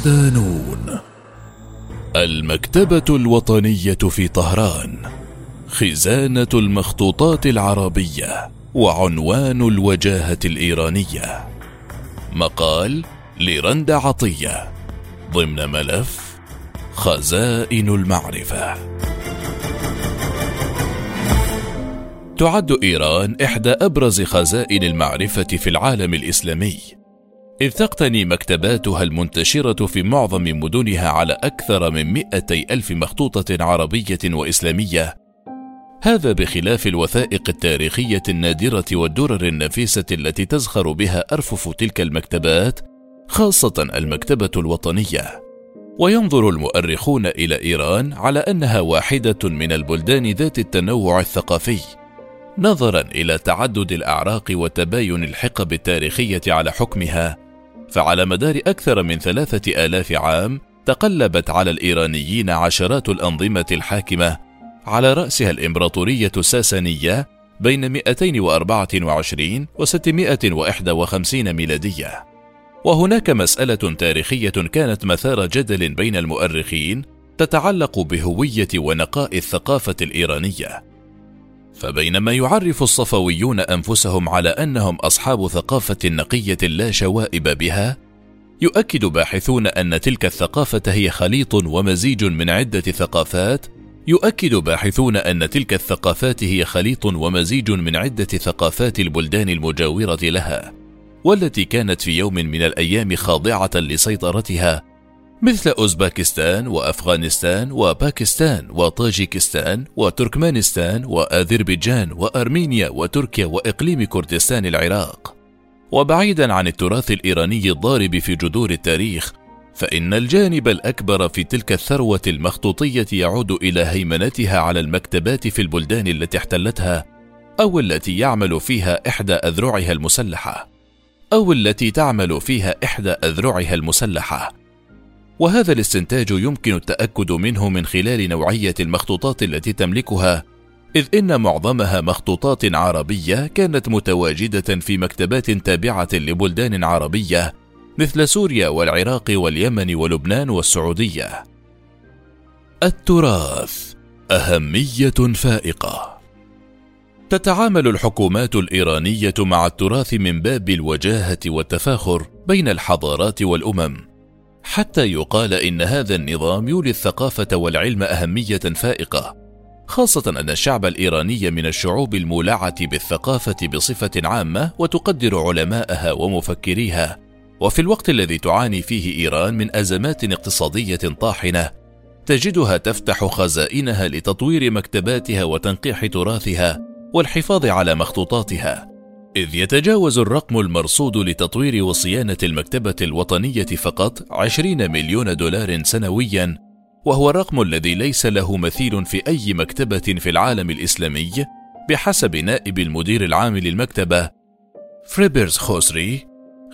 صدانون المكتبة الوطنية في طهران خزانة المخطوطات العربية وعنوان الوجاهة الإيرانية. مقال لرند عطية ضمن ملف خزائن المعرفة. تعد إيران إحدى أبرز خزائن المعرفة في العالم الإسلامي. إذ تقتني مكتباتها المنتشرة في معظم مدنها على أكثر من مئتي ألف مخطوطة عربية وإسلامية. هذا بخلاف الوثائق التاريخية النادرة والدرر النفيسة التي تزخر بها أرفف تلك المكتبات خاصة المكتبة الوطنية. وينظر المؤرخون إلى إيران على أنها واحدة من البلدان ذات التنوع الثقافي نظرا إلى تعدد الأعراق وتباين الحقب التاريخية على حكمها فعلى مدار أكثر من ثلاثة آلاف عام تقلبت على الإيرانيين عشرات الأنظمة الحاكمة. على رأسها الإمبراطورية الساسانية بين 224 و 651 ميلادية. وهناك مسألة تاريخية كانت مثار جدل بين المؤرخين تتعلق بهوية ونقاء الثقافة الإيرانية. فبينما يعرف الصفويون أنفسهم على أنهم أصحاب ثقافة نقية لا شوائب بها يؤكد باحثون أن تلك الثقافة هي خليط ومزيج من عدة ثقافات يؤكد باحثون أن تلك الثقافات هي خليط ومزيج من عدة ثقافات البلدان المجاورة لها والتي كانت في يوم من الأيام خاضعة لسيطرتها مثل أوزباكستان وأفغانستان وباكستان وطاجيكستان وتركمانستان وأذربيجان وأرمينيا وتركيا وإقليم كردستان العراق. وبعيدا عن التراث الإيراني الضارب في جذور التاريخ فإن الجانب الأكبر في تلك الثروة المخطوطية يعود إلى هيمنتها على المكتبات في البلدان التي احتلتها أو التي يعمل فيها إحدى أذرعها المسلحة. أو التي تعمل فيها إحدى أذرعها المسلحة. وهذا الاستنتاج يمكن التأكد منه من خلال نوعية المخطوطات التي تملكها إذ إن معظمها مخطوطات عربية كانت متواجدة في مكتبات تابعة لبلدان عربية مثل سوريا والعراق واليمن ولبنان والسعودية. التراث أهمية فائقة. تتعامل الحكومات الإيرانية مع التراث من باب الوجاهة والتفاخر بين الحضارات والأمم. حتى يقال إن هذا النظام يولي الثقافة والعلم أهمية فائقة خاصة أن الشعب الإيراني من الشعوب المولعه بالثقافة بصفة عامة وتقدر علماءها ومفكريها. وفي الوقت الذي تعاني فيه إيران من أزمات اقتصادية طاحنة تجدها تفتح خزائنها لتطوير مكتباتها وتنقيح تراثها والحفاظ على مخطوطاتها. إذ يتجاوز الرقم المرصود لتطوير وصيانة المكتبة الوطنية فقط 20 مليون دولار سنويا وهو الرقم الذي ليس له مثيل في أي مكتبة في العالم الإسلامي بحسب نائب المدير العام للمكتبة فريبرز خوسري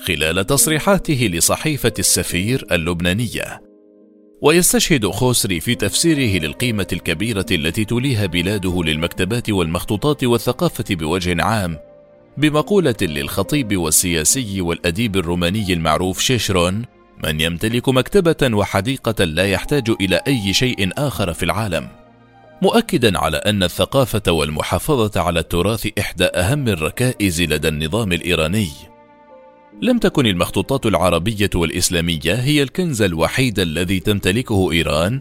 خلال تصريحاته لصحيفة السفير اللبنانية. ويستشهد خوسري في تفسيره للقيمة الكبيرة التي توليها بلاده للمكتبات والمخطوطات والثقافة بوجه عام بمقولة للخطيب والسياسي والأديب الروماني المعروف شيشرون من يمتلك مكتبة وحديقة لا يحتاج إلى أي شيء آخر في العالم. مؤكدا على أن الثقافة والمحافظة على التراث إحدى أهم الركائز لدى النظام الإيراني. لم تكن المخطوطات العربية والإسلامية هي الكنز الوحيد الذي تمتلكه إيران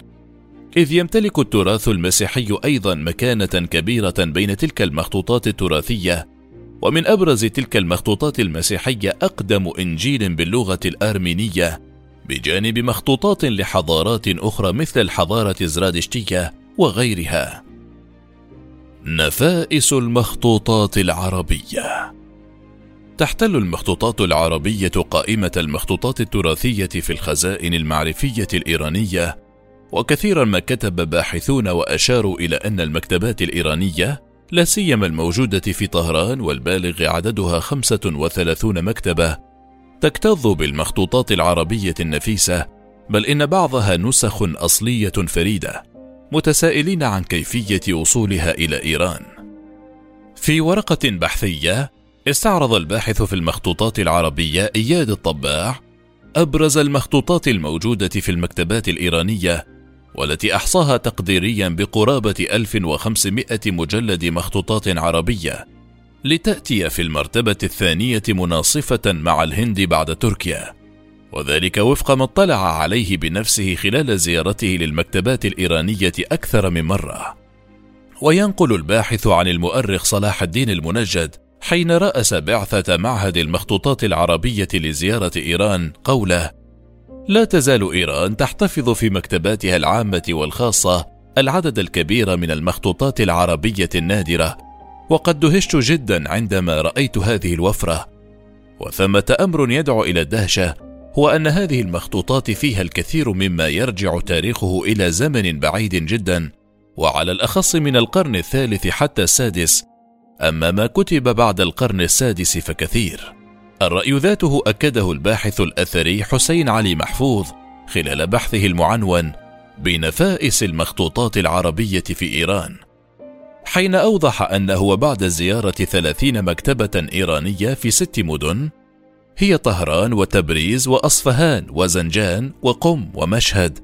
إذ يمتلك التراث المسيحي أيضا مكانة كبيرة بين تلك المخطوطات التراثية ومن أبرز تلك المخطوطات المسيحية أقدم إنجيل باللغة الآرمينية بجانب مخطوطات لحضارات أخرى مثل الحضارة الزرادشتية وغيرها. نفائس المخطوطات العربية تحتل المخطوطات العربية قائمة المخطوطات التراثية في الخزائن المعرفية الإيرانية، وكثيرا ما كتب باحثون وأشاروا إلى أن المكتبات الإيرانية لا سيما الموجودة في طهران والبالغ عددها 35 مكتبة تكتظ بالمخطوطات العربية النفيسة بل إن بعضها نسخ أصلية فريدة متسائلين عن كيفية وصولها إلى إيران. في ورقة بحثية استعرض الباحث في المخطوطات العربية إياد الطباع أبرز المخطوطات الموجودة في المكتبات الإيرانية والتي أحصاها تقديريا بقرابة 1500 مجلد مخطوطات عربية لتأتي في المرتبة الثانية مناصفة مع الهند بعد تركيا. وذلك وفق ما اطلع عليه بنفسه خلال زيارته للمكتبات الإيرانية أكثر من مرة. وينقل الباحث عن المؤرخ صلاح الدين المنجد حين رأس بعثة معهد المخطوطات العربية لزيارة إيران قوله: لا تزال إيران تحتفظ في مكتباتها العامة والخاصة العدد الكبير من المخطوطات العربية النادرة، وقد دهشت جدا عندما رأيت هذه الوفرة، وثمة أمر يدعو إلى الدهشة هو أن هذه المخطوطات فيها الكثير مما يرجع تاريخه إلى زمن بعيد جدا، وعلى الأخص من القرن الثالث حتى السادس، أما ما كتب بعد القرن السادس فكثير. الرأي ذاته أكده الباحث الأثري حسين علي محفوظ خلال بحثه المعنون بنفائس المخطوطات العربية في إيران، حين أوضح أنه بعد زيارة ثلاثين مكتبة إيرانية في ست مدن هي طهران وتبريز وأصفهان وزنجان وقم ومشهد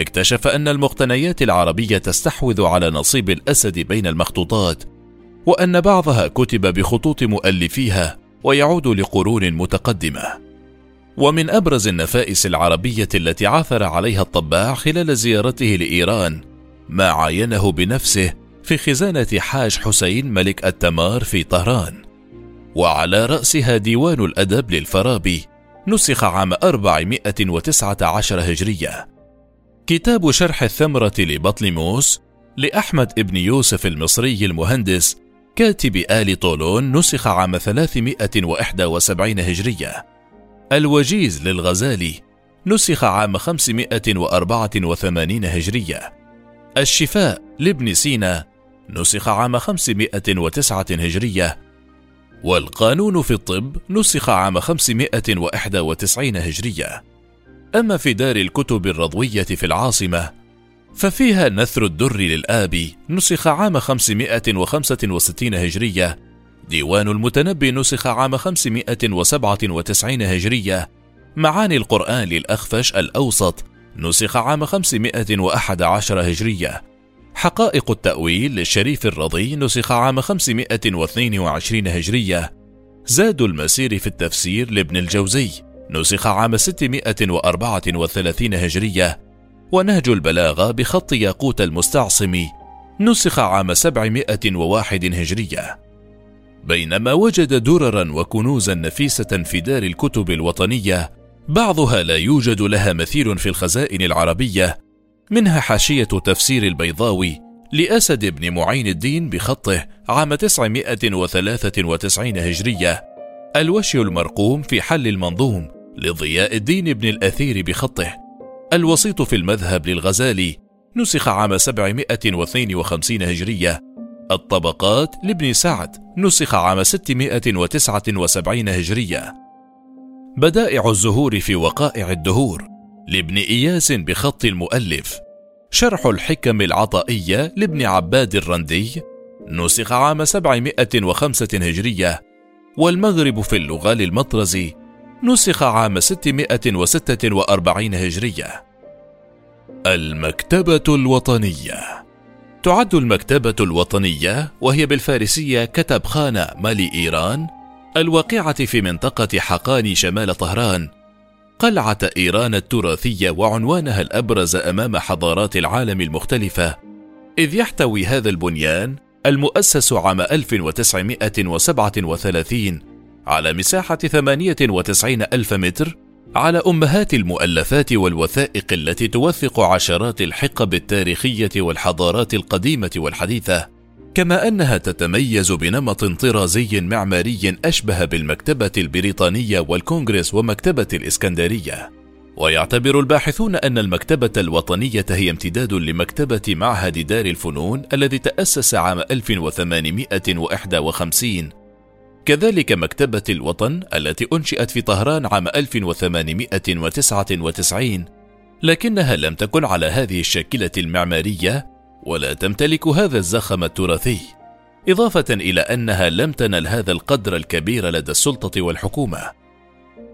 اكتشف أن المقتنيات العربية تستحوذ على نصيب الأسد بين المخطوطات وأن بعضها كتب بخطوط مؤلفيها ويعود لقرون متقدمة. ومن أبرز النفائس العربية التي عثر عليها الطباع خلال زيارته لإيران ما عاينه بنفسه في خزانة حاج حسين ملك التمار في طهران، وعلى رأسها ديوان الأدب للفارابي نسخ عام 419 هجرية. كتاب شرح الثمرة لبطليموس لأحمد ابن يوسف المصري المهندس كاتب آل طولون نسخ عام 371 هجرية. الوجيز للغزالي نسخ عام 584 هجرية. الشفاء لابن سينا نسخ عام 509 هجرية. والقانون في الطب نسخ عام 591 هجرية. أما في دار الكتب الرضوية في العاصمة ففيها نثر الدر للآبي نسخ عام 565 هجرية. ديوان المتنبي نسخ عام 597 هجرية. معاني القرآن للأخفش الأوسط نسخ عام 511 هجرية. حقائق التأويل للشريف الرضي نسخ عام 522 هجرية. زاد المسير في التفسير لابن الجوزي نسخ عام 634 هجرية. ونهج البلاغة بخط ياقوت المستعصم نسخ عام 701 هجرية. بينما وجد دررا وكنوزا نفيسة في دار الكتب الوطنية بعضها لا يوجد لها مثيل في الخزائن العربية منها حاشية تفسير البيضاوي لأسد بن معين الدين بخطه عام 993 هجرية الوشي المرقوم في حل المنظوم لضياء الدين بن الأثير بخطه. الوسيط في المذهب للغزالي نسخ عام 752 هجرية. الطبقات لابن سعد نسخ عام 679 هجرية. بدائع الزهور في وقائع الدهور. لابن إياس بخط المؤلف. شرح الحكم العطائية لابن عباد الرندي نسخ عام 705 هجرية. والمغرب في اللغة للمطرزي نسخ عام 646 هجرية. المكتبة الوطنية تعد المكتبة الوطنية وهي بالفارسية كتب خانة مالي إيران الواقعة في منطقة حقاني شمال طهران قلعة إيران التراثية وعنوانها الأبرز أمام حضارات العالم المختلفة إذ يحتوي هذا البنيان المؤسس عام 1937 على مساحة 98 ألف متر على أمهات المؤلفات والوثائق التي توثق عشرات الحقب التاريخية والحضارات القديمة والحديثة. كما أنها تتميز بنمط طرازي معماري أشبه بالمكتبة البريطانية والكونغرس ومكتبة الإسكندرية. ويعتبر الباحثون أن المكتبة الوطنية هي امتداد لمكتبة معهد دار الفنون الذي تأسس عام 1851 كذلك مكتبة الوطن التي أنشئت في طهران عام 1899 لكنها لم تكن على هذه الشاكلة المعمارية ولا تمتلك هذا الزخم التراثي إضافة إلى أنها لم تنل هذا القدر الكبير لدى السلطة والحكومة.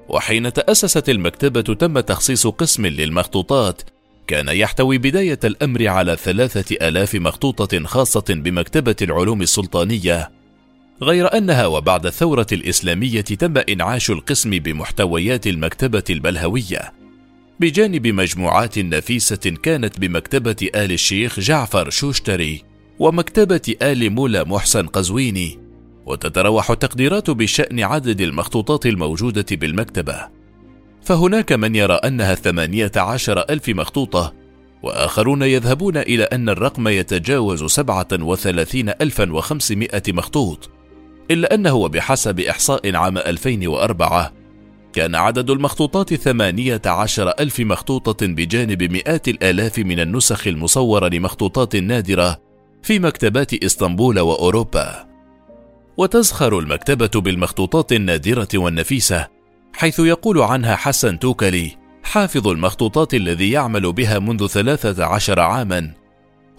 وحين تأسست المكتبة تم تخصيص قسم للمخطوطات كان يحتوي بداية الأمر على ثلاثة آلاف مخطوطة خاصة بمكتبة العلوم السلطانية غير أنها وبعد الثورة الإسلامية تم إنعاش القسم بمحتويات المكتبة البلهوية. بجانب مجموعات نفيسة كانت بمكتبة آل الشيخ جعفر شوشتري ومكتبة آل مولا محسن قزويني وتتراوح التقديرات بشأن عدد المخطوطات الموجودة بالمكتبة. فهناك من يرى أنها ثمانية عشر ألف مخطوطة وآخرون يذهبون إلى أن الرقم يتجاوز سبعة وثلاثين ألفا وخمسمائة مخطوط. إلا أنه وبحسب إحصاء عام 2004 كان عدد المخطوطات ثمانية عشر ألف مخطوطة بجانب مئات الآلاف من النسخ المصورة لمخطوطات نادرة في مكتبات إسطنبول وأوروبا. وتزخر المكتبة بالمخطوطات النادرة والنفيسة حيث يقول عنها حسن توكلي حافظ المخطوطات الذي يعمل بها منذ ثلاثة عشر عاما.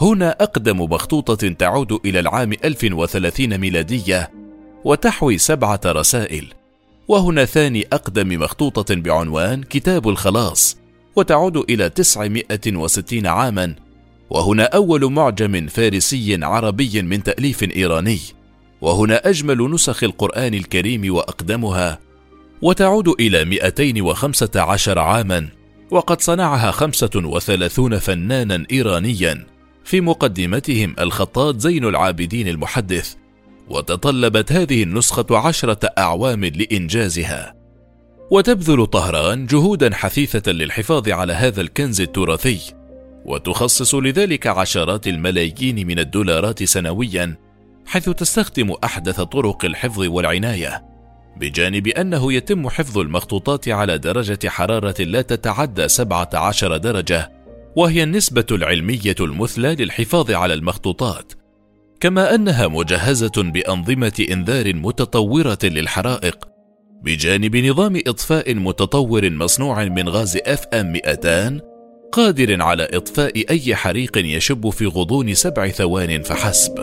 هنا أقدم مخطوطة تعود إلى العام 1030 ميلادية وتحوي سبعة رسائل. وهنا ثاني أقدم مخطوطة بعنوان كتاب الخلاص وتعود إلى 960 عاما. وهنا أول معجم فارسي عربي من تأليف إيراني. وهنا أجمل نسخ القرآن الكريم وأقدمها. وتعود إلى 215 عاما. وقد صنعها 35 فنانا إيرانيا. في مقدمتهم الخطاط زين العابدين المحدث. وتطلبت هذه النسخة عشرة أعوام لإنجازها. وتبذل طهران جهودا حثيثة للحفاظ على هذا الكنز التراثي. وتخصص لذلك عشرات الملايين من الدولارات سنويا حيث تستخدم أحدث طرق الحفظ والعناية بجانب أنه يتم حفظ المخطوطات على درجة حرارة لا تتعدى 17 درجة وهي النسبة العلمية المثلى للحفاظ على المخطوطات. كما أنها مجهزة بأنظمة إنذار متطورة للحرائق بجانب نظام إطفاء متطور مصنوع من غاز اف ام 200 قادر على إطفاء أي حريق يشب في غضون سبع ثوان فحسب.